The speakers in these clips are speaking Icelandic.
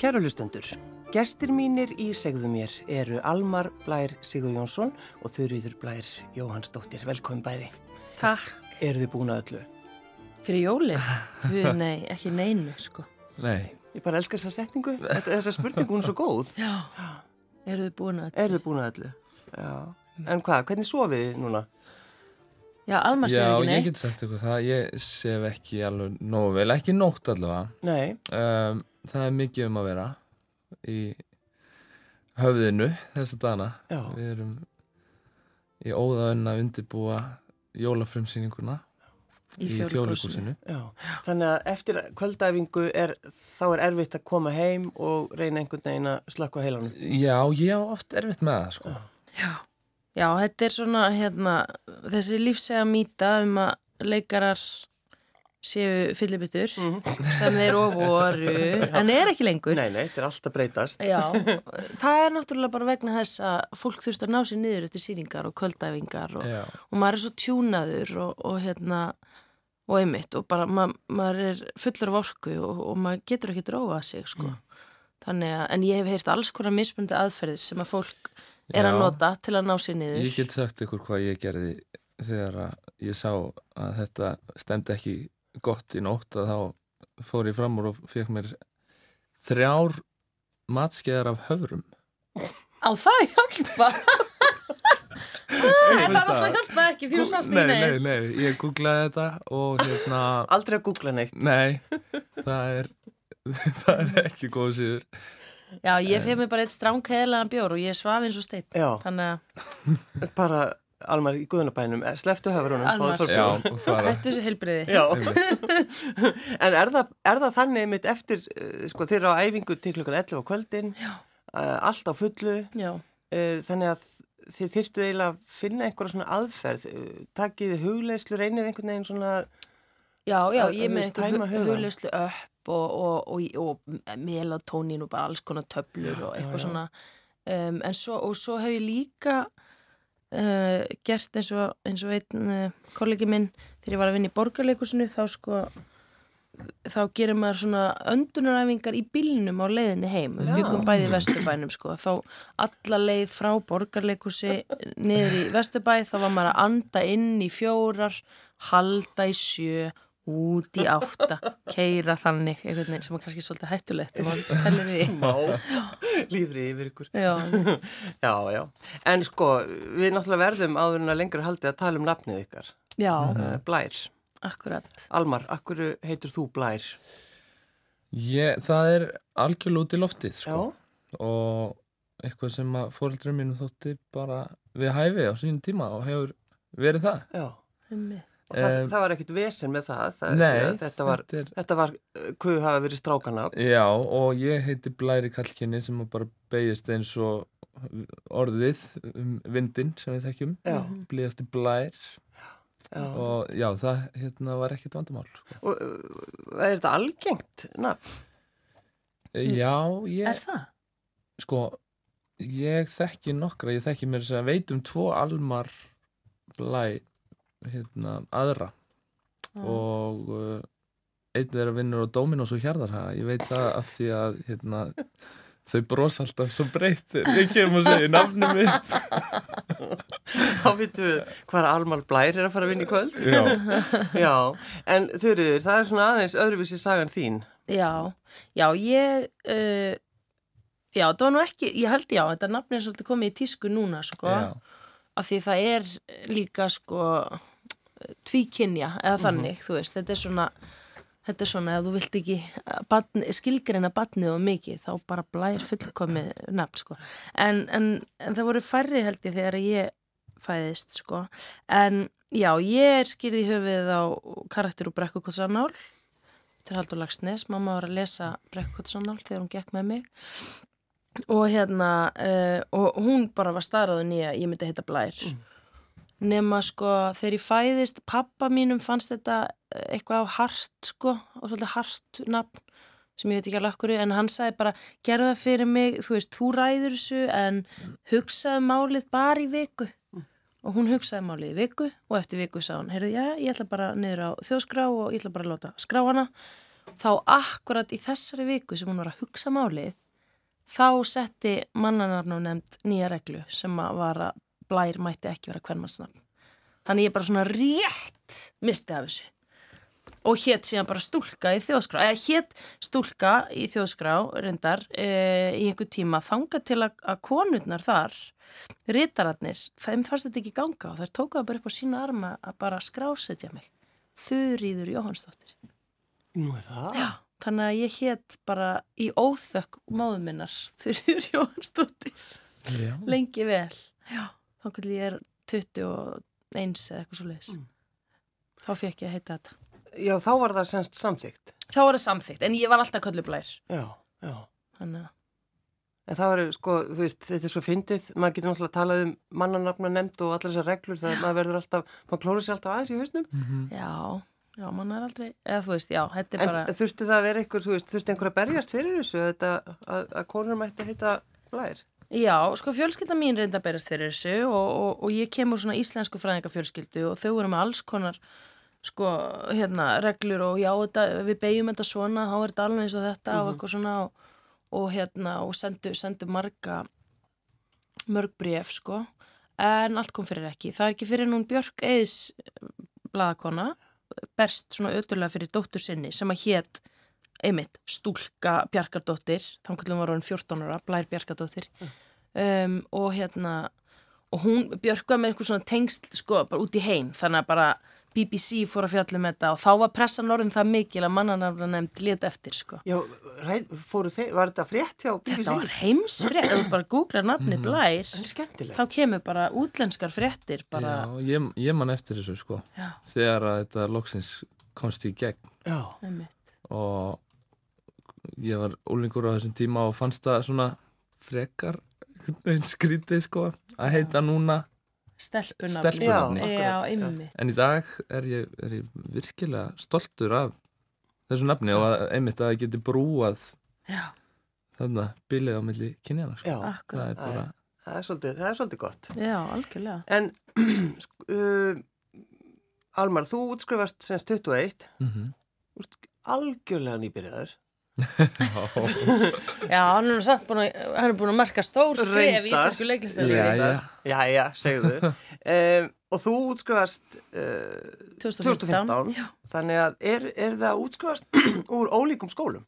Kæru hlustendur, gestir mínir í segðu mér eru Almar Blær Sigur Jónsson og Þurriður Blær Jóhannsdóttir. Velkomin bæði. Takk. Eru þið búin að öllu? Fyrir jólinn? Við, nei, ekki neinu, sko. Nei. Ég bara elskar þessa setningu. Þetta, þessa spurningu hún er svo góð. Já. Eru þið búin að öllu? Eru þið búin að öllu? Já. En hvað, hvernig sofið þið núna? Já, Almar sér Já, ekki ég neitt. get sagt ykkur það, ég sef ekki alveg nógu vel, ekki nótt allavega. Nei. Um, það er mikið um að vera í höfðinu þessa dana. Já. Við erum í óðaunn að undirbúa jólafrumsýninguna Í í Þjóðleikhúsinu. þjóðleikusinu. Já. Þannig að eftir kvöldæfingu er, þá er erfitt að koma heim og reyna einhvern veginn að slakka heilanum. Já, ég á oft erfitt með það, sko. Já. Já, þetta er svona, hérna, þessi lífsega mýta um að leikarar séu fyllibittur sem þeir ofuoru, en er ekki lengur. Nei, nei, þetta er alltaf breytast. Já, það er náttúrulega bara vegna þess að fólk þurft að ná sér niður eftir sýningar og kvöldæfingar og, Já. og maður er svo tjúnaður og, og hérna og einmitt og bara ma maður er fullur af orku og, og maður getur ekki drófað sig sko. Þannig að, en ég hef heyrt alls konar mismundi aðferðir sem að fólk er að Já. nota til að ná sér niður. Ég get sagt ykkur hvað ég gerði þegar að ég sá að þetta stemdi ekki gott í nótt að þá fór ég fram úr og fekk mér þrjár matskeiðar af höfrum. Á það hjálpa! en það alltaf hjálpa ekki fjúsast í nei, nei, nei, ég googlaði þetta og hérna, Aldrei að googla neitt. nei, það er, það er ekki góð síður. Já, ég feg mér bara eitt stránkæðilegan bjór og ég svaf eins og steitt. Já. Þannig að Bara, Almar, í guðunabænum, sleftu höfurunum. Almar. hættu þessu heilbriði. Já. Einmitt. En er það, er það þannig mitt eftir, eh, sko, þeir eru á æfingu til klukkan 11 á kvöldin, Já. uh, allt á fullu, Já. uh, þannig að þið þyrftu eiginlega að finna einhverja svona aðferð, uh, takið þið hugleyslu, reynið einhvern veginn svona, Já, já, ég með einhver hugleyslu upp og, og, og, og melatónin og bara alls konar töflur og eitthvað já. svona um, en svo, og svo hef ég líka uh, gert eins og, eins og einn uh, kollegi minn þegar ég var að vinna í borgarleikusinu þá sko þá gerir maður svona öndunaræfingar í bílnum á leiðinni heim við Já. byggum bæði í Vesturbænum sko þá alla leið frá borgarleikusi niður í Vesturbæ þá var maður að anda inn í fjórar halda í sjö út í átta, keira þannig einhvern veginn sem er kannski svolítið hættulegt ef maður tellir því má, líðri yfir ykkur. Já, Já, já. En sko, við náttúrulega verðum áður en að lengur haldið að tala um nafnið ykkar. já, Uh, Blær. akkurat Almar, akkur heitur þú Blær? Ég, það er algjörlega út í loftið, sko. Já. Og eitthvað sem að fóreldrar mínu þótti bara við hæfi á sínum tíma og hefur verið það. Já. Einmitt. Og það, Em, það var ekkit vesen með það. það Nei, Þetta var, þetta er- þetta var uh, hvað hafa verið strákana. Já, og ég heiti Blæri Kallkinni sem að bara beigist eins og orðið um vindin sem við þekkjum. Já. Blíðasti Blær Já. og já, það hérna var ekkit vandamál. Sko. Og uh, er þetta algengt? Na, Já, ég, Er það? sko, ég þekki nokkra, ég þekki mér að veit um tvo Almar Blæ, hérna, aðra. Og uh, einn þeirra vinnur á Dominos og Hjarðarhaga, ég veit það af því að hérna, þau bros alltaf svo breytt ég kemur og segja nafnum mitt. Þá vitum við hvað Almar Blær er að fara að vinna í kvöld. Já, Já, en þurriður, það er svona aðeins öðruvísi sagan þín. Já, já, ég, uh, já, það var nú ekki, ég held já, þetta nafn er svolítið komið í tísku núna, sko, já, af því það er líka, sko, tvíkinja, eða þannig, þú veist, þetta er svona, þetta er svona, ef þú vilt ekki badn, skilgreina badnið og mikið, þá bara blær fullkomið nafn, sko, en, en, en það voru færri held ég þegar ég fæðist, sko, en já, ég er skýrði í höfuðið á karakter úr brekkukotsanál, til Haldur Lagsnes, mamma var að lesa Brekkottsannál þegar hún gekk með mig. Og hérna uh, og hún bara var staðráðin í að ég myndi heita Blær nema sko þegar ég fæðist pappa mínum fannst þetta eh, eitthvað á hart sko og svolítið hart nafn sem ég veit ekki alveg okkur en hann sagði bara gerðu það fyrir mig, þú veist, þú ræður þessu en hugsaðu málið bara í viku. Og hún hugsaði málið í viku og eftir viku sá hann, heyrðu, já, ég ætla bara niður á þjóðskrá og ég ætla bara að láta skrá hana. Þá akkurat í þessari viku sem hún var að hugsa málið þá setti mannanarnu nefnd nýja reglu sem var að blær mætti ekki vera hvernmannsnafn þannig ég bara svona rétt misti af þessu. Og hétt síðan bara stúlka í þjóðskrá eða hétt stúlka í þjóðskrá reyndar e, í einhver tíma þanga til að, að konurnar þar rítararnir, þeim fannst þetta ekki ganga og þær tókaðu bara upp á sína arma að bara skrásetja mig. Þurriður Jóhannsdóttir. Nú er það? Já, þannig að ég hétt bara í óþökk móðu minnar Þurriður Jóhannsdóttir. Já. lengi vel Já, þá hvernig ég er 21 eða eitthvað svo leiðis Mm. þá fekk ég að heita þetta Já, þá var það semst samþygt. Þá var það samþygt, en ég var alltaf köllublær Já, já. Þannig að En það var, sko, þú veist, þetta er svo fyndið, maður getur náttúrulega talað um mannanafna nefnd og allar þessar reglur, það maður verður alltaf, maður klóra sér alltaf aðeins í hausnum. Mhm. Já, já, mann er aldrei, eða þú veist, já, þetta er En bara, þurfti það að vera einhver, þú veist, þurfti einhver að berjast fyrir þessu, þetta, að, að konur mætti að heita blær? Já, sko fjölskylda mín reynda að berast fyrir þessu og, og, og ég kemur svona íslensku fræðingafjölskyldu og þau voru með alls konar, sko, hérna, reglur og já, þetta, við beigjum þetta svona, þá er þetta alveg eins og þetta og eitthvað svona og, og hérna, og sendu, sendu marga, mörg bref, sko, en allt kom fyrir ekki. Það er ekki fyrir nún Björk Eðis bladakona, berst svona öturlega fyrir dóttur sinni sem að hétt einmitt stúlka Bjarkardóttir, þannig var hún 14 ára, Blær Bjarkardóttir. Um, og hérna og hún Björk var með eitthvað svona tengsl sko bara út í heim, þannig að bara BBC fór að fjalla um þetta og þá var pressan orðin það mikil að mannanafna nefnd lit eftir sko. Já, fóru þeir, var þetta frétt hjá BBC? Þetta var heimsfrétt, ef þú bara googlar nafni Blær, er skemmtilegt. þá kemur bara útlenskar fréttir bara, Já, ég, ég man eftir þessu sko. Já, þegar að þetta loksins komst í gegn. Já, og ég var úlingur á þessum tíma og fannst það svona frekar skrítið sko að heita núna Stelpunafni. Já, já. en í dag er ég, er ég virkilega stoltur af þessu nafni og að, einmitt að það geti brúað Já, þarna bilið á milli kynjana sko. já, það er bara það er svolítið, það er svolítið gott. Já, algjörlega. En, uh, Almar, þú útskrifast semst 21, mm -hmm. algjörlega nýbyrjaður. Já, hann er nú samt búin að, hann er búin að marka stór skref í íslensku leiklistöðu. Já, já. Já, já, segðu. um, og þú útskrifast uh, 2015. 2015. Já. Þannig að er, er það útskrifast úr ólíkum skólum?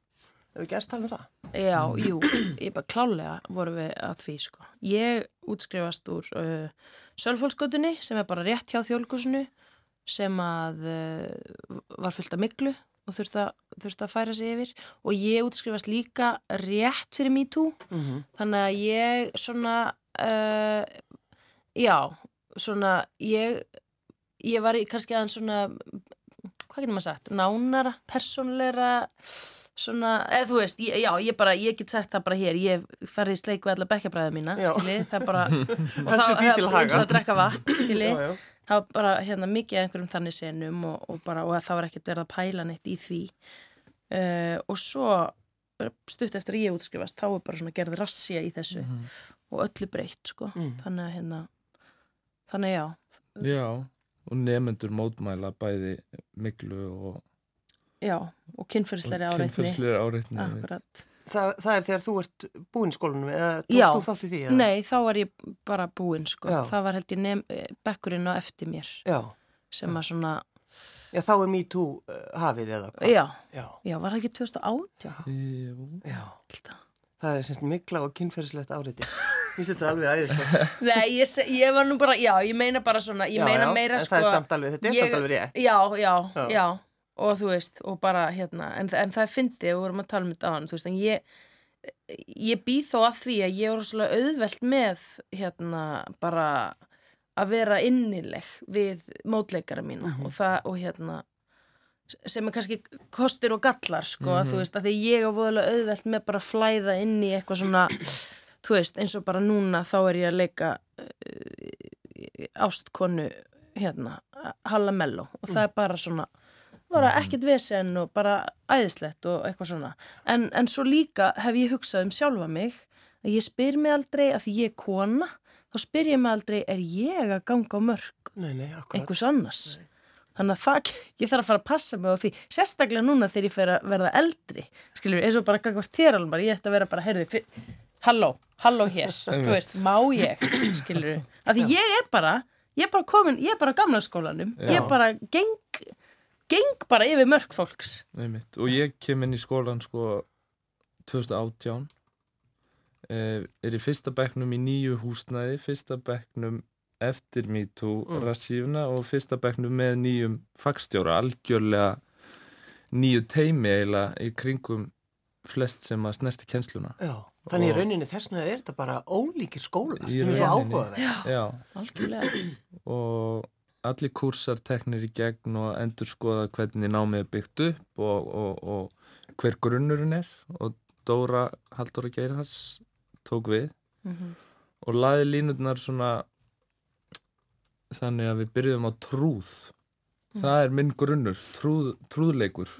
Hefur ekki erst tala um það? Já, jú, ég bara klálega voru við að því, sko. Ég útskrifast úr uh, Sölfólksgötunni sem er bara rétt hjá þjólkusinu sem að uh, var fullt af miklu og þurfti að, þurfti að færa sig yfir og ég útskrifast líka rétt fyrir MeToo Mm -hmm. þannig að ég svona uh, já, svona ég, ég var í kannski aðeins svona hvað getur maður sagt, nánara persónleira svona, eða þú veist, ég, já, ég bara ég get sagt það bara hér, ég ferði í sleik við alla bekkjabræða mína, Já. skilji, það er bara og til það haga. eins og að drekka vatn, skilji. Það var bara hérna mikið af einhverjum þannig senum og, og, bara, og það var ekkert verið að pæla neitt í því. Uh, og svo stutt eftir að ég útskrifast þá er bara svona gerð rassja í þessu og öllu breytt sko. Mm. þannig að hérna þannig já, já, og nefendur mótmæla bæði miklu og, já og kynferðisleiri og áreitni. kynferðslegri áreitni akkurat, Það, það er þegar þú ert búinn í skólanum eða Já. tókst þú þátt í því? eða? nei þá var ég bara búinn sko, Já. það var held ég nefn, bekkurinn á eftir mér Já, sem að svona, já þá er MeToo uh, hafið eða hvað? já, Já, já var það ekki 2018 Jú. já. alltaf Það er semst mikla og kynferðislegt áreiti. Mér þetta alveg æðislegt. Nei, ég, ég var nú bara, já, ég meina bara svona, ég Já, meina já, meira sko það er samt alveg, þetta er ég- samt alveg rétt. Já, já, Já. Og þú veist, og bara hérna, en, en það er fyndið við vorum að tala um þetta á hann, þú veist, en ég, ég býð þó að því að ég er rosalega auðvelt með, hérna, bara að vera innileg við mótleikara mína Mhm. og það, og hérna, sem er kannski kostir og gallar, sko, þú veist, að því ég er voðalega auðvelt með bara að flæða inn í eitthvað svona, þú veist, eins og bara núna þá er ég að leika uh, ástkonu, hérna, Halla Mello og það er bara svona, bara ekkert vesen og bara æðislegt og eitthvað svona. En, en svo líka hef ég hugsað um sjálfa mig að ég spyr mig aldrei að því ég er kona, þá spyr ég mig aldrei, er ég að ganga á mörg? Nei, nei, einhvers annars? Þannig að það, ég þarf að fara að passa mig á því, sérstaklega núna þegar ég fer að verða eldri, skilur, eins og bara gangast þér alveg, ég ætti að vera bara, heyrði, halló, halló hér, þú veist, má ég, skilur, af því ég er bara, ég er bara komin, ég er bara gamla skólanum, ég er bara geng, geng bara yfir mörg fólks. Einmitt. Og ég kem inn í skólan sko 2018 eh, er í fyrsta bekknum í nýju húsnæði, fyrsta bekknum eftir MeToo Mm. rassífuna og fyrsta bekknum með nýjum fagstjóra, algjörlega nýju teimi eiginlega í kringum flest sem að snerti kennsluna. Já, þannig í rauninni þessna er þetta bara ólíkir skólar Í sem er svo áhugaverð. Já, Algjörlega. og allir kursar teknir í gegn og endur skoða hvernig námið er byggt upp og, og, og hver grunnurinn er og Dóra Halldóra Geirhars tók við Mhm. og laði línutnar svona þannig að við byrjuðum á trúð það er minn grunnur, trúð, trúðleikur.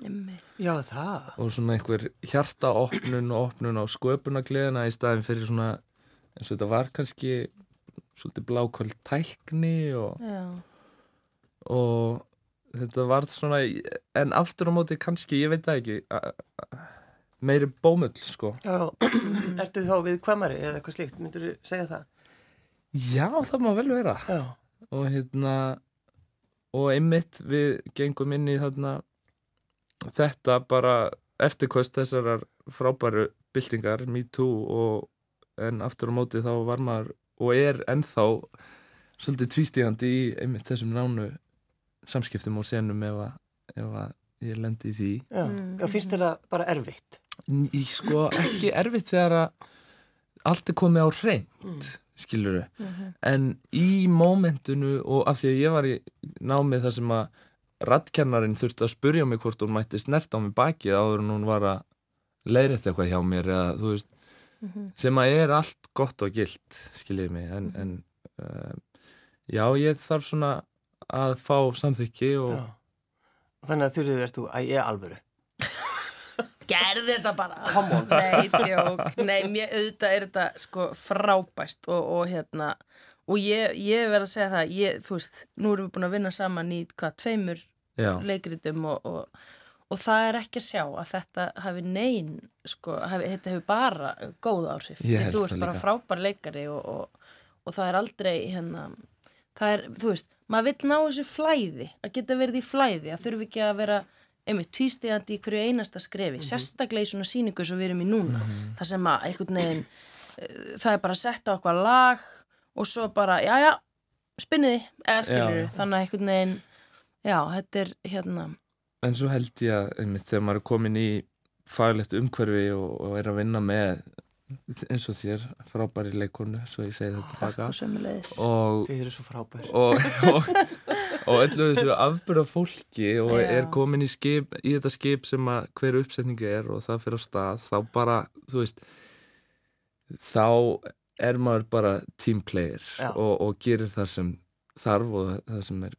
Já, það. og svona einhver hjartaopnun og opnun á sköpunagleðina í staðin fyrir svona eins og þetta var kannski svolítið bláköld tækni og Já, og þetta var svona en aftur á móti kannski, ég veit það ekki meiri bómull sko. Já, ertu þá við kvamari eða eitthvað slíkt, myndur þú segja það? já það má vel vera. Já, og hérna og einmitt við gengum inn í þarna þetta bara eftirkost þessarar frábæru byltingar, me too og en aftur á móti þá var maður og er ennþá svolítið tvístígandi í einmitt þessum nánu samskiptum og senum ef að, ef að ég lendi í því já, Mm. já finnst það bara erfitt? Í sko ekki erfitt þegar að allt er komið á hreint, Mm. skilur Mhm. En í mómentinu og af því að ég var í námið þar sem að rattkennarin þurfti að spurja mig hvort hún mætti snert á mig bakið áður en hún var að leiðrætt eitthvað hjá mér eða þú veist, Mhm. sem að er allt gott og gilt, skiljið mig en, en uh, já, ég þarf svona að fá samþykki og. Þannig að þurfið ert þú, að ég er alvöru. Gerði þetta bara Come on. Nei, tjók Nei, mér auðvitað er þetta sko frábæst og, og hérna og ég, ég verð að segja það ég, þú veist, nú erum við búin að vinna saman í hvað, tveimur já, leikritum og, og, og það er ekki að sjá að þetta hafi neyn sko, hafi, þetta hefur bara góð áhrif þú ert bara frábær leikari og, og, og það er aldrei hérna, það er, þú veist maður vill ná þessu flæði, að geta verið í flæði að þurfi ekki að vera einmitt tvístegandi í hverju einasta skrefi sérstaklega í svona síningu sem við erum í núna það sem að einhvern veginn eh, það er bara að setja á okkur lag og svo bara, já já spinniði, eða skilur þannig að einhvern veginn já, þetta er hérna. En svo held ég að einmitt þegar maður er komin í faglegt umhverfi og, og er að vinna með eins og þér, frábæri leikonu svo ég segi þetta baka og Þið eru svo frábær. og, og, og öllu þessu afbyrða fólki og Já. er komin í, skip, í þetta skip sem að hver uppsetningi er og það fyrir á stað þá bara, þú veist þá er maður bara team player og, og gerir það sem þarf og það sem er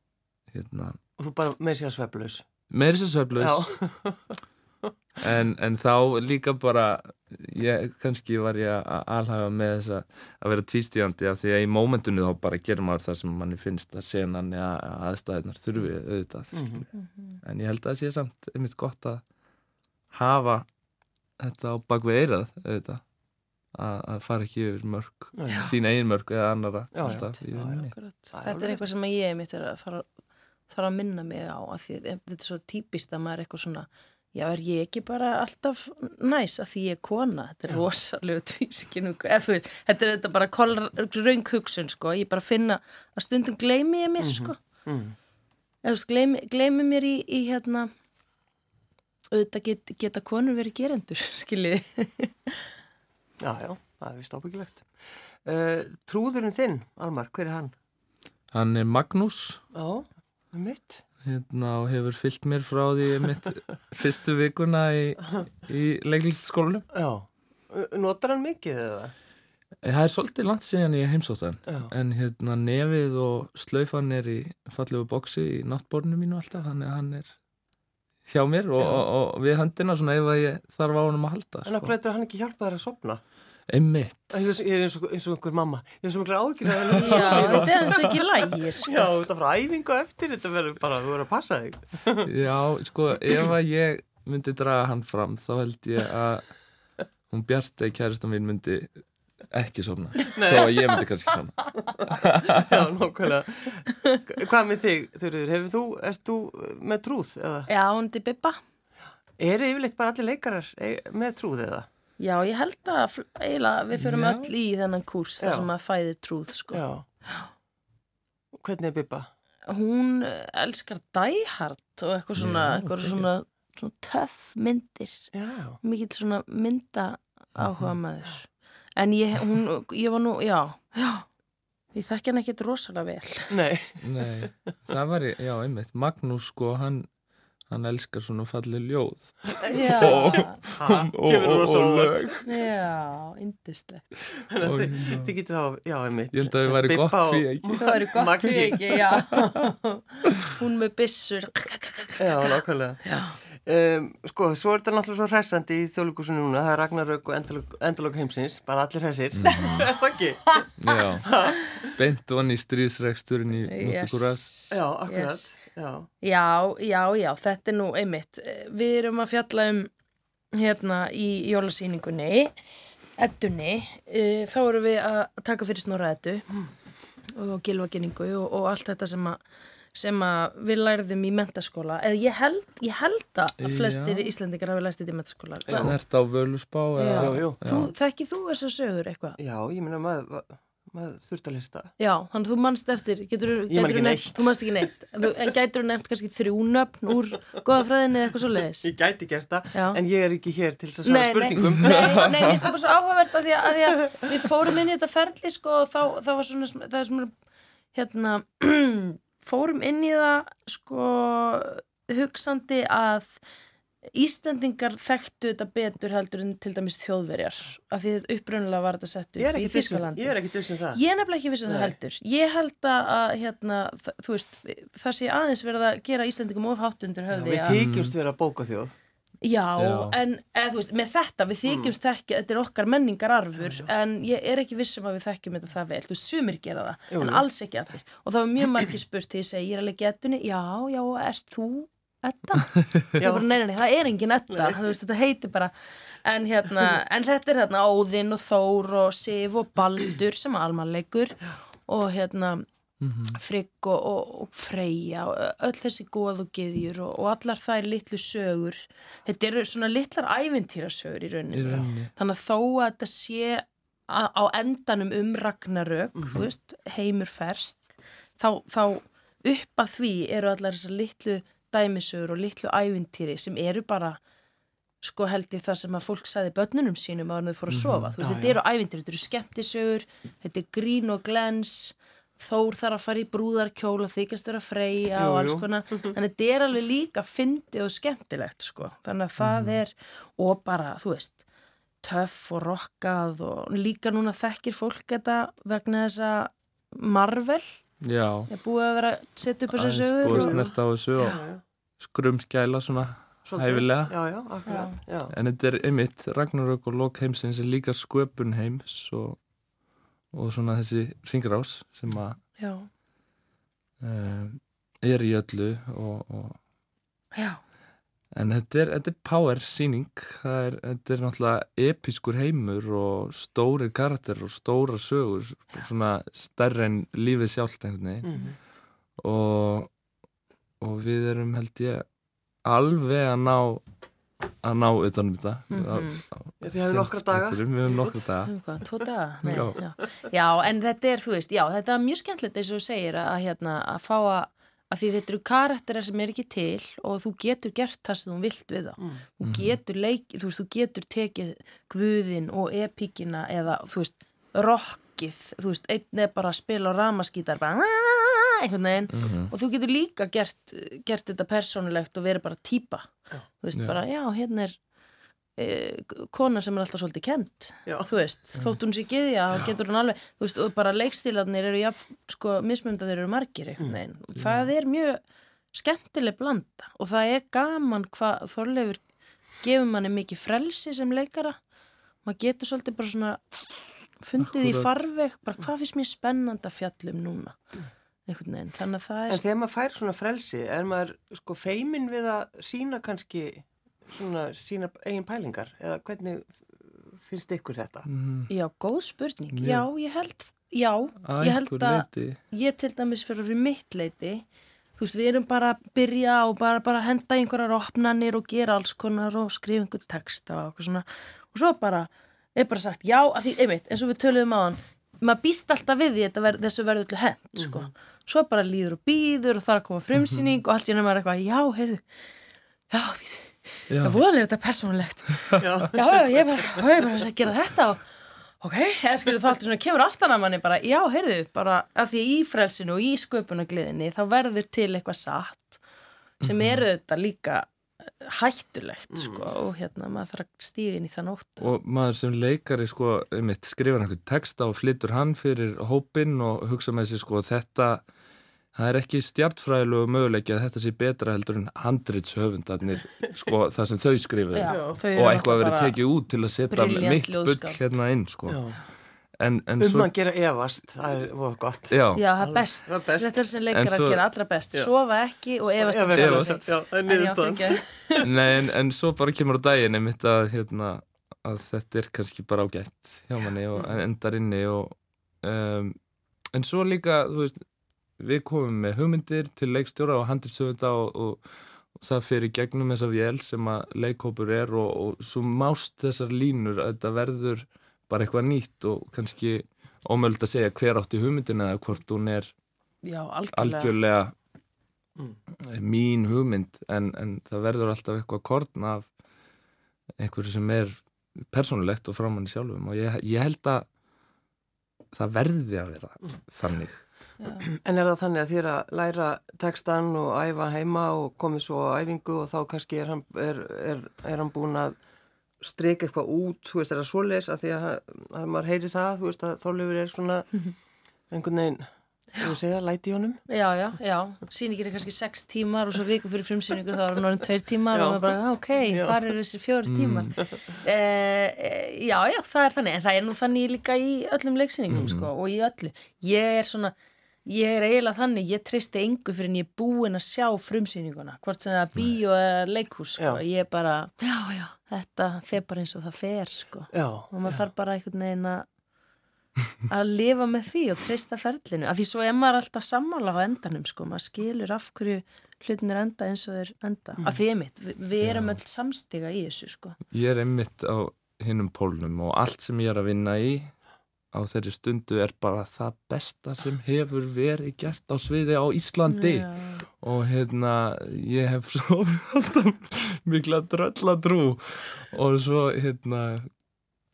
hérna, Og þú bara með sér sveflaus. meiri sér sveflaus. En, en þá líka bara ég, kannski var ég að alhafa með þess að vera tvístíðandi af því að í mómentinu þá bara gerir maður það sem manni finnst að senan eða aðstæðunar þurfi auðvitað Mhm. mm en ég held að það sé samt einmitt gott að hafa þetta á bakvið eirað auðvitað að, að fara ekki yfir mörg Já. sín eigin mörg eða annara Já, já. Þetta er eitthvað sem ég mitt er að þarf, að minna mig á að því þetta er svo típist að maður er eitthvað svona já, er ég ekki bara alltaf næs að því ég er kona, þetta er rosalega tvískinu, eða þetta er þetta bara raung hugsun, sko, ég bara finna að stundum gleymi ég mér, sko Mm. eða þú veist, gleymi, gleymi mér í, í hérna auðvitað get, geta konur verið gerendur, skiljiði Já, já, það er vist ábyggilegt. Uh, trúðurinn þinn, Almar, hver er hann? Hann er Magnús Já, mitt. Hérna, og hefur fyllt mér frá því mitt fyrstu vikuna í, í leiklistaskólanum Já. Notar hann mikið eða? Það er svolítið langt síðan ég heimsótt hann Já. en hérna nefið og slaufan er í fallegu boksi í náttborinu mínu alltaf þannig að hann er hjá mér og, og, og við höndina svona ef að ég þarf á honum að halda En sko. okkur eitthvað hann ekki hjálpa þér að sopna? Einmitt Ég er eins og, eins og einhver mamma. Ég er svo mikla ágjur að það Já, þetta er þetta ekki lægi, sko. Já, þetta frá æfingu eftir, þetta verður bara, þú verður að passa þig. Já, sko, ef að ég myndi draga hann fram þá held ég að hún Bjartei kærista mín myndi ekki sofna þó að ég myndi kannski sofna Já, nokkvæmlega. Hvað með þig, Þurriður? Hefur þú, ert þú með trúð eða? Já, hún er bibba. Eru yfirleitt bara allir leikarar eh, með trúð eða? Já, ég held að eiginlega við förum Já. öll í þennan kúrs Já. þar sem að fæðir trúð, sko. Já. Hvernig er Bibba? Hún eh, elskar dæhart og eitthvað svona, Já, eitthvað svona, svona töff myndir. Já. Mikill svona mynda áhuga maður. En ég, hún, ég var nú, já, já, ég þekki hann ekkert rosalega vel. Nei. Nei, það var, já, einmitt Magnús, sko, hann hann elskar svona fallið ljóð Já, Ha, kemur nú svo óvart. já, indislegt. Og- þið, getið þá, já, einmitt. Ég held að það væri gott og- því ekki Það væri gott við ekki, já. Hún með byssur. Já, nákvæmlega. Já. Um, sko, svo er þetta náttúrulega svo hressandi í þjóðlíkusinu núna, það er Ragnarök og endalok heimsins, bara allir hressir. er það ekki? Já, beint vann í stríðsreksturinn í Yes. Núttíkurað Já, akkurat. Yes. Já. Já, já, já, þetta er nú einmitt. Við erum að fjalla um hérna í jólasýningunni, eddunni, e, þá erum við að taka fyrir snorra eddu og gilvaginningu og, og allt þetta sem að sem að við lærðum í mentaskóla eða ég held, ég held að flestir Já. Íslendingar hafi læst þetta í mentaskóla Snert á Völusbá Já. eða, Jú, jú. Þú, þessar sögur eitthvað? Já, ég meina maður, maður þurft að lista. Já, þannig að þú manst eftir, getur, Ég man ekki neitt. þú manst ekki neitt, en, gætur þú nefnt kannski þrjú nöfn úr goðafræðinni eða eitthvað svo leiðis? Ég gæti gert það, Já. en ég er ekki hér til þess að svara spurningum. Nei, nei, mér finnst það bara svo áhugavert að því að, að því að við fórum inn í þetta ferli sko og þá, það var svona, það er svona, hérna, fórum inn í það sko hugsandi að Íslendingar þekktu þetta betur heldur en til dæmis þjóðverjar af því að upprunnulega var þetta sett upp í ekki Þískalandi. ég er ekki vissum það. Ég er nefnilega ekki vissum það heldur. Ég held að, að hérna, þú veist, það sé aðeins verið að gera Íslendingum of hátt undir Já, höfði. við að- þykjumst vera bókaþjóð. Já, Já. en eða, þú veist, með þetta, við þykjumst þekki, þetta er okkar menningararfur, en ég er ekki vissum að við þekkjum þetta það vel, þú veist, sumir gera það, Jú, en alls ekki allir. Og það var mjög margir spurt til ég segi, ég er alveg getunni, já, já, ert þú Edda? Bara, nei, nei, nei, það er engin Edda, þú veist, þetta heitir bara, en hérna, en þetta er hérna Óðinn og Þór og Sif og Baldur sem er almanleikur og hérna, Frigg og, og, og Freyja og öll þessi góð og geðjur og, og allar þær litlu sögur. Þetta eru svona litlar ævintýrasögur í rauninni, rauninni. þannig að þó að þetta sé á, endanum um Ragnarök, þú veist heimur ferst þá, þá upp að því eru allar þessar litlu dæmisögur og litlu ævintýri sem eru bara sko held ég það sem að fólk sagði börnunum sínum að þau fóru að sofa, þú veist, Já, þetta eru ævintýri, þetta eru skemmtisögur, þetta er grín og glens Þór þarf að fara í brúðarkjóla þykast vera freyja Jú, og alls konar. Þannig þetta er alveg líka fyndi og skemmtilegt sko, þannig að það er og bara, þú veist töff og rockað og líka núna þekkir fólk þetta vegna þess að Marvel Já, er búið að vera að setja upp þessu sögur búið að og- snert á þessu og skrumskæla svona Svolítið. hæfilega Já, já, akkurat. Já. En þetta er einmitt, Ragnarök og Lok heimsins er líka sköpun heims og, og svona þessi ringrás sem að Já, um, er í öllu og, og já, En þetta er, þetta er power síning, það er, þetta er náttúrulega episkur heimur og stórir karakter og stóra sögur, svona stærri en lífið sjálft einhvern veginn Mhm. og, og við erum held ég alveg að ná að ná utanum þetta á- á Þið hefur nokkra daga. Við höfum nokkra daga hvað, tvo daga Nei, Já. já. já, en þetta er, þú veist, já, þetta er mjög skemmtilegt eins og þú segir að, hérna, að fá að að því þetta eru karakterar sem er ekki til og þú getur gert það sem þú vilt við þá Mm. þú getur leik, þú veist, þú getur tekið guðin og epíkina eða, þú veist, rockið þú veist, einn er bara að spila á ramaskítar bara einhvern veginn Mhm. og þú getur líka gert, gert þetta persónulegt og verið bara típa þú veist, Já. bara, já, hérna er kona sem er alltaf svolítið kent Já. þú veist, þótt hún sé giðja þá getur hún alveg, þú veist, og bara leikstílarnir eru jafn, sko, mismunda þeir eru margir einhvern veginn, það er mjög skemmtileg blanda og það er gaman hvað Þorleifur gefur manni mikið frelsi sem leikara. Maður getur svolítið bara svona fundið í Akkúrat. farveg, bara hvað finnst mér spennandi að fjallum núna einhvern veginn, þannig að það En er þegar maður fær svona frelsi, er maður sko feimin við að sína kannski svona sína eigin pælingar eða hvernig finnst ykkur þetta? Mm, já, góð spurning, Mjög. já, ég held já, að ég held einhverju að leyti. ég til dæmis fyrir fyrir mitt leiti þú veist, við erum bara að byrja og bara, bara henda einhverjar opnanir og gera alls konar og skrifa einhver texta og eitthvað svona og svo bara, er bara sagt já, að því, einmitt, eins og við töluðum á hann maður býst alltaf við því þetta ver, þessu verður til hend, sko, svo bara líður og býður og er að koma frumsýning og allt í er eitthvað, já, heyrðu já, Já. Það voðan er þetta persónulegt. Já. já, já, ég er bara, já, ég er bara að gera þetta og ok, eða skilur það alltaf svona kemur aftan að manni bara, já, heyrðu, bara af því í frelsinu og í sköpunagliðinni þá verður til eitthvað satt sem eru þetta líka eh, hættulegt, sko og hérna, maður þarf að stíða inn í það nótt. Og maður sem leikari sko, einmitt, skrifar einhvern texta og flyttur hann fyrir hópinn og hugsa með sér sko þetta, það er ekki stjartfræðilegu möguleiki að þetta sé betra heldur en handritshöfundarnir sko það sem þau skrifuðu Já, Já. þau eru og eitthvað verið tekið út til að setja mitt bull hérna inn sko. Já. En, en Um svo, að gera efast, það er voru gott. já, Já, það er best. Það er best. Þetta er sem leikar svo- að gera allra best. Já. Sofa ekki og efast um Efast. sig. Já, það er En já, nei, en, en svo bara kemur á daginn einmitt að, hérna, að þetta er kannski bara ágætt hjá manni og Mm. endar inni og um, en svo líka, þú veist við komum með hugmyndir til leikstjóra og handilsöfunda og, og, og það fyrir gegnum þessa vél sem að leikhópur er og, og svo mást þessar línur að þetta verður bara eitthvað nýtt og kannski ómöld að segja hver átti hugmyndina eða hvort hún er Já, algjörlega. Mm. mín hugmynd en, en það verður alltaf eitthvað korn af einhverju sem er persónulegt og framann í sjálfum og ég, ég held að það verði að vera þannig Já. En er það þannig að þér að læra textan og æfa heima og komið svo á æfingu og þá kannski er hann, er, er, er hann búin að streika eitthvað út, þú veist, er það svoleiðis að því að, að maður heyri það, þú veist, að þólefur er svona einhvern veginn, þú segja, læti í honum. Já, já, já. Sýningin er kannski sex tímar og svo viku fyrir frumsýningu þá er hann orðin tveir tímar Já. og maður bara, "Ah, ok, hvað eru þessir fjóri tímar? Eh, eh, já, já, það er þannig. En það er nú þannig líka í öllum leiksýningum, sko, og í öllu. Ég er svona, ég er eiginlega þannig, ég treysti engu fyrir en ég er búin að sjá frumsýninguna, hvort sem það er bíó eða leikhús, sko. Ég er bara, já, já, þetta fer bara eins og það fer, sko. Já, og maður þarf bara einhvern veginn að að lifa með því og treysta ferlinu. Af því svo er maður alltaf sammála á endanum sko, maður skilur af hverju hlutinir enda eins og þeir enda. Af því einmitt, við, við erum öll samstiga í þessu sko. Ég er einmitt á hinnum pólnum og allt sem ég er að vinna í á þeirri stundu er bara það besta sem hefur verið gert á sviði á Íslandi Já. og hérna ég hef svo alltaf mikla drölladrú og svo hérna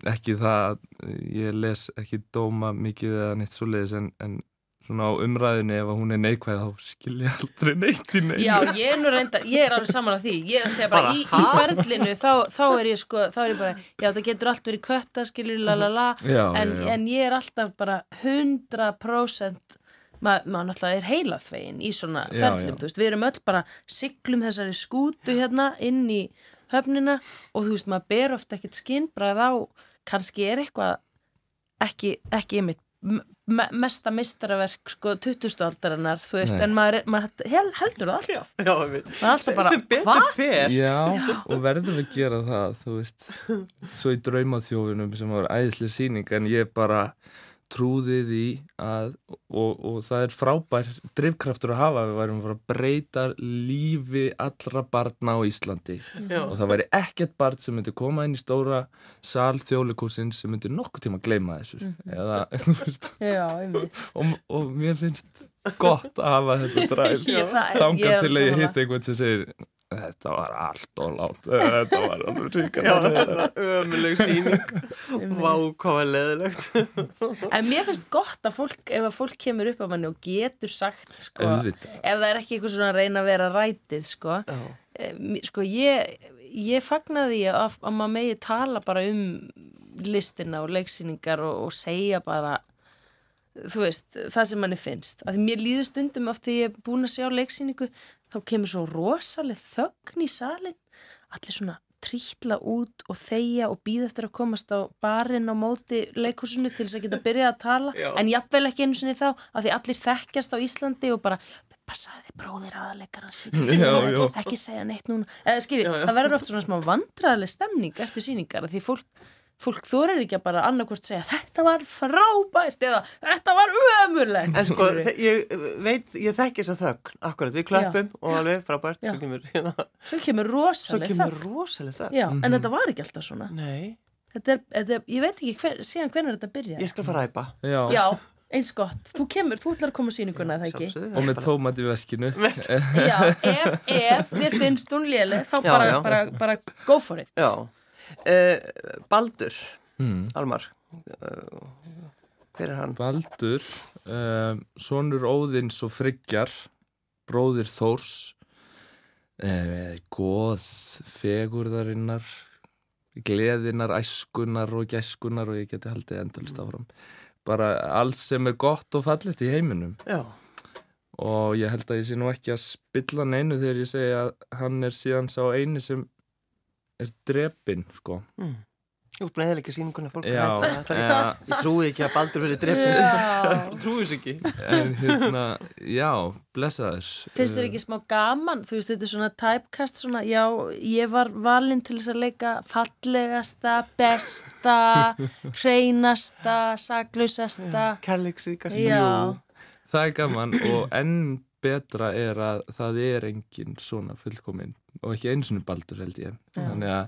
ekki það að ég les ekki dóma mikið eða neitt svo leiðis en, en svona á umræðinni ef að hún er neikvæð þá skil ég aldrei neitt í neinu. Já, ég er nú reynda, ég er alveg saman á því. Ég er að segja bara, Bara, í, í ferlinu þá, þá er ég sko, þá er ég bara já, það getur allt verið kötta, skilur, la la la. Já, en, en ég er alltaf bara 100% maður ma náttúrulega er heilafegin í svona já. þú veist, við erum öll bara siglum þessari skútu hérna inn í höfnina og þú veist, maður ber ofta ekkert skinnbræð á kannski er eitthvað ekki, ekki einmitt me mesta mistaraverk sko 20. aldarinnar, þú veist, Nei. en maður, maður hel, heldur það alltaf já, við. maður alltaf bara, hvað? fer. Já, og verður að gera það, þú veist, svo í draumaþjófinum sem var æðislega sýning en ég bara trúði því að, og, og það er frábær drifkraftur að hafa, við værum að fara að breyta lífi allra barna á Íslandi. Já. og það væri ekkert barn sem myndi koma inn í stóra sal þjóðleikursins sem myndi nokkuð tíma að gleyma þessu, eða, þú veist, Já, og, og mér finnst gott að hafa þetta þangað er til að ég hitt einhvern sem segir þetta var allt og látt þetta var alveg Já, ríkala þetta ömuleg síning. Vá, hvað var leðilegt. En mér finnst gott að fólk, ef að fólk kemur upp á manni og getur sagt, sko, ef það er ekki eitthvað svona að reyna að vera rætið, sko. Eh, sko, ég, ég fagnaði að, að maður megi tala bara um listina og leiksýningar og, og segja bara, þú veist, það sem manni finnst. Að því mér líður stundum oft þegar ég er búin að sjá leiksýningu, þá kemur svo rosaleg þögn í salin, allir svona trítla út og þeia og býða eftir að komast á barinn á móti leikhúsinu til þess að geta byrjað að tala. Já. en jafnvel ekki einu sinni þá af því allir þekkjast á Íslandi og bara passaði bróðir aðalegarans ekki segja neitt núna. Eða skilji, Já, já. það verður oft svona smá vandræðileg stemning eftir sýningar af því fólk fólk þorir ekki að bara annarkvort segja þetta var frábært eða þetta var ömurlegt. En sko, ég veit, ég þekki þess að þögn, akkurat, við klöppum og alveg frábært, svo kemur, hérna, svo kemur svo rosaleg kemur þögn. þögn. Já, en þetta var ekki alltaf svona. Nei, þetta er, þetta er, ég veit ekki hver, síðan hvernig þetta byrja ég skal fara að æpa. Já, Já, eins gott, þú kemur, þú ætlar að koma á sýninguna eða ekki? og með bara- tómat í veskinu. Já, ef, ef þér finnst hún léleg þá Já, bara, já. bara, bara go for it. Já, Baldur, mm. Almar, uh, hver er hann? Baldur um, sonur Óðins og Friggjar bróðir Þórs goð fegurðarinnar gleðinar, æskunar og gæskunar og ég geti haldið endalist áfram. Bara alls sem er gott og fallet í heiminum. Já, og ég held að ég sé nú ekki að spilla neinu þegar ég segi að hann er síðan sá eini sem er drepinn sko. Mm. Þú ert búin að eða ekki sýninguna fólk Já, er- ja, Ég trúi ekki að Baldur verið drefnir Já. Trúi þess ekki. En hérna já, blessaður. Finnst þér ekki smá gaman, þú veist þetta er svona typecast svona, já, ég var valinn til þess að leika fallegasta, besta, hreinasta, saklausasta. Kærleiksríkast Já, Það er gaman og enn betra er að það er engin svona fullkomin og ekki einu svona baldur held ég. Þannig að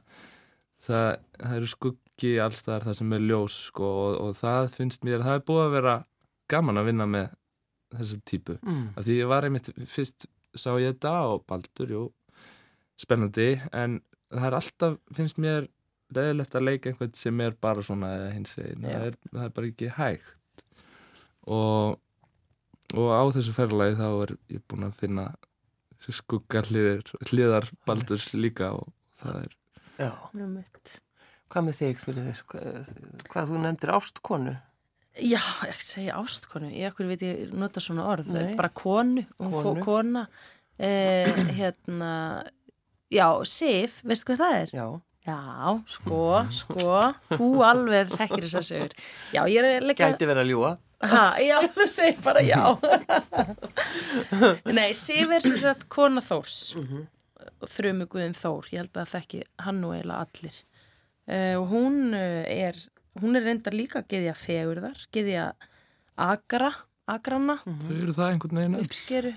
það, það eru skuggi allstaðar það sem er ljós sko, og, og það finnst mér, það er búið að vera gaman að vinna með þessu típu. Mm. af því ég var einmitt, fyrst sá ég þetta og baldur, jú spennandi, en það er alltaf finnst mér leðilegt að leika einhvern sem er bara svona eða hins veginn, Já. það það er bara ekki hægt. Og og á þessu ferðalagi þá er ég búin að finna skuggar hliðar, hliðar baldurs líka og það er Já, Nú mitt. hvað með þig fyrir þér? Hvað, hvað þú nefndir ástkonu? Já, ekki segja ástkonu, ég ekkur veit ég nota svona orð, Nei. bara konu, konu. Konu. kona, eh, hérna, já, Sif, veistu hvað það er? Já, Já, sko, sko, þú alveg þekkir þess að segur. Já, ég er leika... gæti verið að ljúa Ha, já, þú segir bara já. Nei, Sif er sem sagt kona Þórs, frumu Guðin Þór, ég held að þekki hann og eiginlega allir. Uh, og hún uh, er, hún er reyndar líka geðja fegurðar, geðja agra, agrana, þau eru það einhvern veginn uppskeru.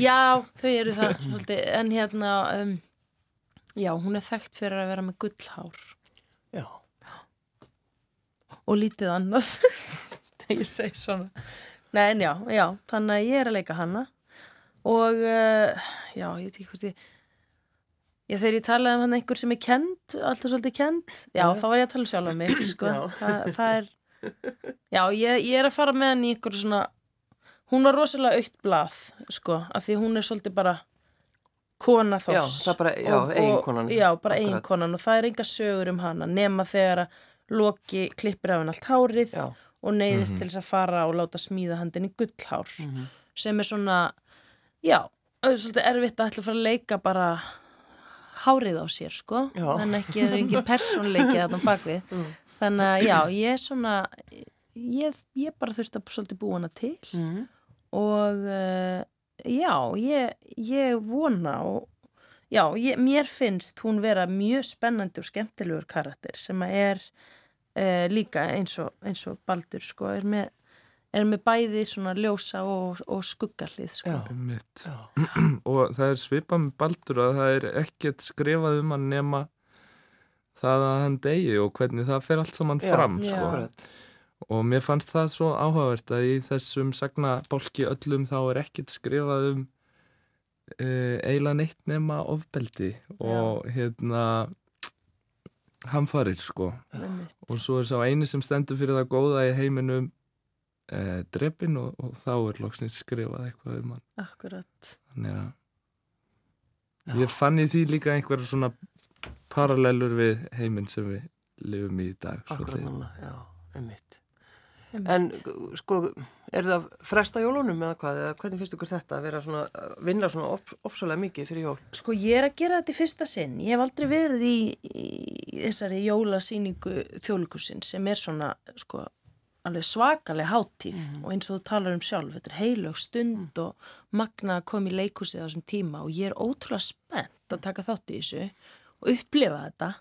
Já, þau eru það, svolítið, en hérna, um, já, hún er þekkt fyrir að vera með gullhár Já, og lítið annað. ég segi svona. Nei, en já, já, þannig að ég er að leika hana og uh, já, ég veit ekki hvort ég Já, þegar ég talaði um hann einhver sem er kend, alltaf svolítið kend, já, þá var ég að tala sjálf um mig, sko. Já. Það, er, já, ég, ég er að fara með hann í einhverju svona, hún var rosalega aukt blað, sko, af því hún er svolítið bara kona þós. Já, það bara- já, eiginkonan. Já, bara eiginkonan og það er enga sögur um hana, nema þegar að Loki klippir af henn allt hárið já, og neyðist til þess að fara og láta smíða handin í gullhár sem er svona, já, það er svolítið erfitt að ætla að fara að leika bara hárið á sér, sko. Þannig ekki er ekki persónleiki þarna á bakvið. Þannig að, já, ég er svona, ég, ég bara þurfti að svolítið búa hana til mm. og uh, já, ég, ég vona og já, ég, mér finnst hún vera mjög spennandi og skemmtilegur karakter sem að er uh, líka eins og, eins og Baldur sko, er með, er með bæði svona ljósa og, og skuggarlið sko. já, já, og það er svipað með Baldur að það er ekkert skrifað um hann nema það að hann degi og hvernig það fer allt saman Já, fram já. sko. akkurat og mér fannst það svo áhugavert að í þessum sagnabólki öllum þá er ekkert skrifað um uh, eiginlega neitt nema ofbeldi og hérna hamfarir sko og svo er sá eini sem stendur fyrir það góða í heiminum uh, drepin og, og þá er loksins skrifað eitthvað um hann Akkurat. þannig að Já. ég fann í því líka einhverja svona parallelur við heiminn sem við lifum í í dag Akkurat núna, já, einmitt En sko, er það fresta jólunum eða hvað? Eða hvernig finnst ykkur þetta að vera svona, að vinna svona of, ofsalega mikið fyrir jól? Sko ég er að gera þetta í fyrsta sinn. Ég hef aldrei verið í, í þessari jólasýningu þjóðlukursin sem er svona sko alveg svakaleg háttíð Mhm. og eins og þú talar um sjálf, þetta er heilög stund og magna að koma í leikusið á þessum tíma og ég er ótrúlega spennt að taka þátt í þessu og upplifa þetta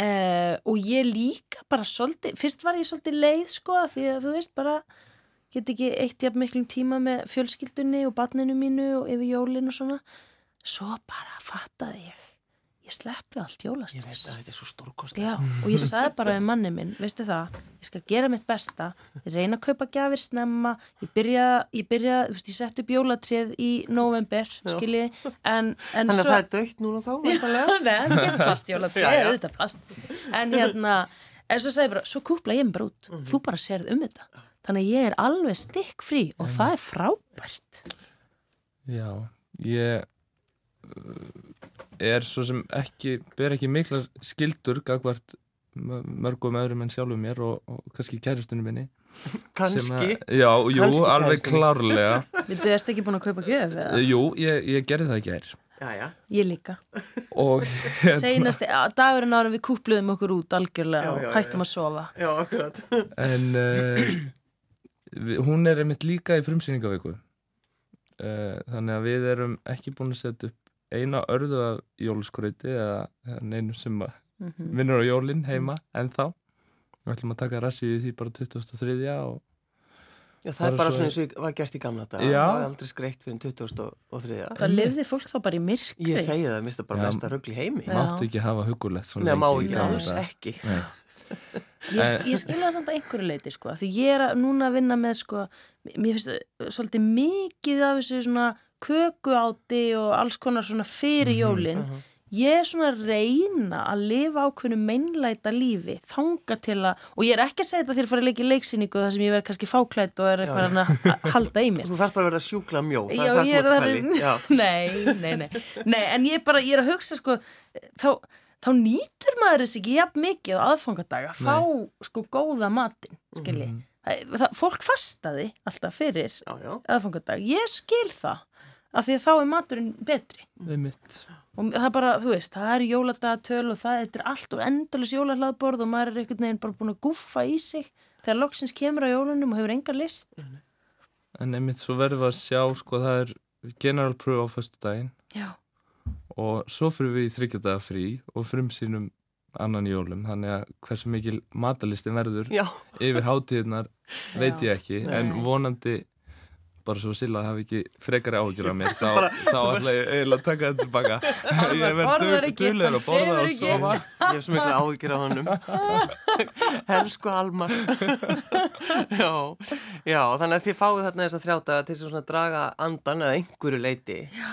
eh, og ég líka bara svolítið, fyrst var ég svolítið leið sko því að þú veist bara get ekki eitt jafn miklum tíma með fjölskyldunni og barninu mínu og yfir jólin og svona. Svo bara fattaði ég ég sleppi allt Ég veit að þetta er svo stórkost. Já, og ég sagði bara við manni minn, veistu það, ég skal gera mitt besta, ég reyna að kaupa gjafir snemma, ég byrja, ég byrja, þú veist, ég sett upp jólatrið í november, skiljiði, en, en Þannig að það er dögt núna þá, en ég er plast. En hérna, en svo sagði ég bara, svo kúpla ég mig bara út, Mhm. þú bara sérð um þetta. Þannig að ég er alveg stikk frí og það er frábært. Já, ég er svo sem ekki, ber ekki mikla skildur gagvart mörgum öðrum en sjálfum mér og, og kannski kæristunum minni. Kannski. Já, jú, Kannski alveg kærustunni. klárlega. Viltu, erst ekki búin að kaupa gjöf eða? jú, ég, ég gerði það ekki. Já, já. Ég líka. Og Seinasti, dagurinn ára við kúpluðum okkur út algjörlega Já, og já, já, hættum að sofa. Já, akkurat. En uh, við, hún er einmitt líka í frumsýningavíku uh, Þannig að við erum ekki búin að setja upp eina örðu af jóluskrauti eða, eða neinu sem að Mhm. vinnur á jólin heima en þá Við ætlum að taka rassi í því bara 2003 og Já, það Bara er bara svo- svona eins og ég var gert í gamla dag. Já. Það er aldrei skreitt fyrir 2003. Hvað lifði fólk þá bara í myrkri? Ég segi það, mista bara Já. mesta rögl í heimi. Já. máttu ekki hafa hugulegt svona Nei, má lengi í ekki, alls ekki. Nei. Ég, ég skilja það samt að einhverju leiti sko, því ég er að, núna að vinna með sko, mér finnst svolítið mikið af þessu svona köku áti og alls konar svona fyrir jólin. Ég er svona að reyna að lifa ákveðnu meinlæta lífi, þanga til að, og ég er ekki að segja þetta þegar ég fara að leika í leiksýningu þar sem ég verð kannski fáklætt og er eitthvað að að halda í mér. Þú þarf bara að vera sjúkla mjó. Það Já, er það er sem þú. Já. Nei, nei, nei, nei, en ég bara, ég er að hugsa sko, þá, þá nýtur maður þess ekki jafn mikið á aðfangadaga að fá sko góða matinn, skilji. Það, það, fólk fastaði alltaf fyrir aðfangadag, ég skil það, af því að þá er maturinn betri. Einmitt. Og það er bara, þú veist, það er jóladagatöl og það er allt og endalus jólahlaðborð og maður er einhvern veginn bara búin að gúffa í sig þegar loksins kemur á jólunum og hefur enga list. En einmitt svo verðum við að sjá sko það er general pröf á föstu daginn Já. og svo fyrir við í þryggjadaga frí og frumsýnum annan jólum þannig að hversu mikil matalistin verður Já, yfir hátíðnar veit ég ekki en Nei. vonandi bara svo Silla hafi ekki frekari áhyggjur af mér þá, þá ætla ég eiginlega að taka þetta tilbaka ég borðar verð ekki, duglegur hann að borða og sofa ég hef svo miklu áhyggjur á honum. Helsku Almar. já, já, þannig að þið fáið þarna þess að þrjáta til þess að draga andan eða einhverju leiti. Já.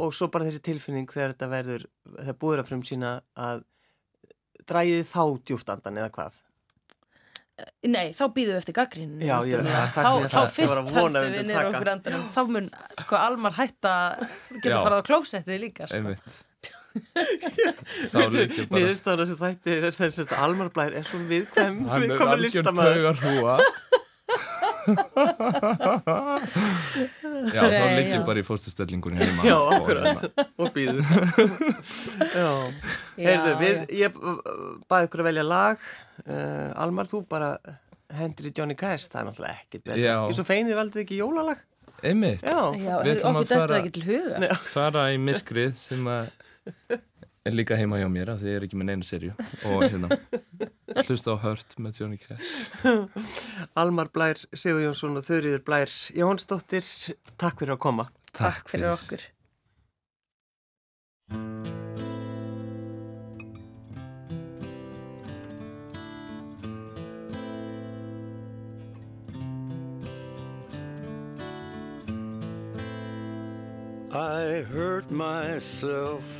Og svo bara þessi tilfinning þegar þetta verður, þegar búður að frumsýna að dragið þá djúft andan eða hvað. Nei, þá býðum við eftir gaggríninu. Já, ég- náttúrulega. það- það Þá, þá fyrst höldum við niður okkur andanum. Þá mun, sko, Almar hætta geta Já. farað á klósettið líka, sko. einmitt þá líka bara Niðurstaðan þessi þætti er þess að Almar Blær er svo viðkvæm hann við komum algjör já þá Nei, liggjum já. bara í fórstustellingunni heima Já, og akkurat. Og býður. Já. Heyrðu, við, ég baði ykkur að velja lag. Uh, Almar, þú bara hendur í Johnny Cash, það er náttúrulega ekkert betur. Já. Ég er svo feinið valdið ekki jólalag. einmitt Já. Við ætlum okkur að fara- ekki til huga. fara í myrkrið sem að er líka heima hjá mér af því ég er ekki með neina serju og hérna hlusta á Hört með Johnny Cash Almar Blær, Sigur Jónsson og Þurriður Blær Jónsdóttir, takk fyrir að koma. Takk fyrir okkur. I hurt myself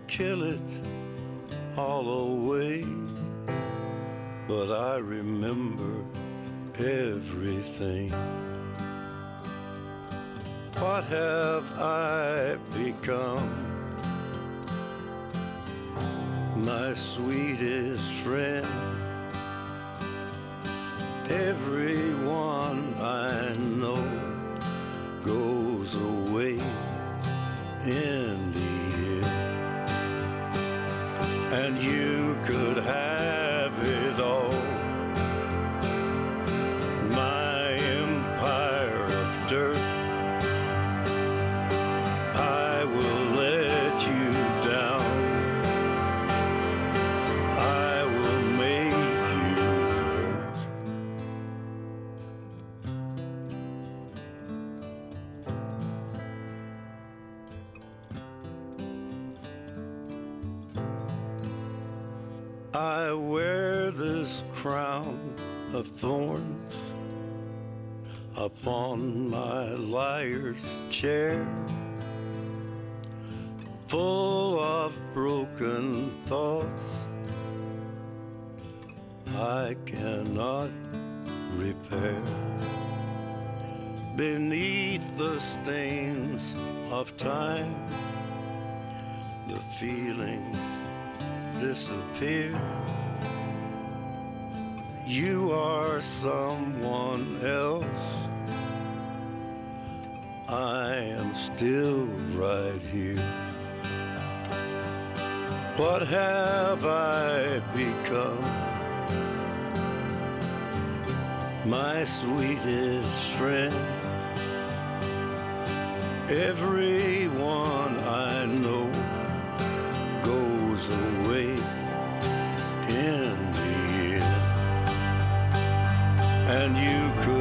kill it all away. But I remember everything. What have I become? my sweetest friend. Everyone I know goes away in Still right here. What have I become? My sweetest friend. Everyone I know goes away in the end. And you could.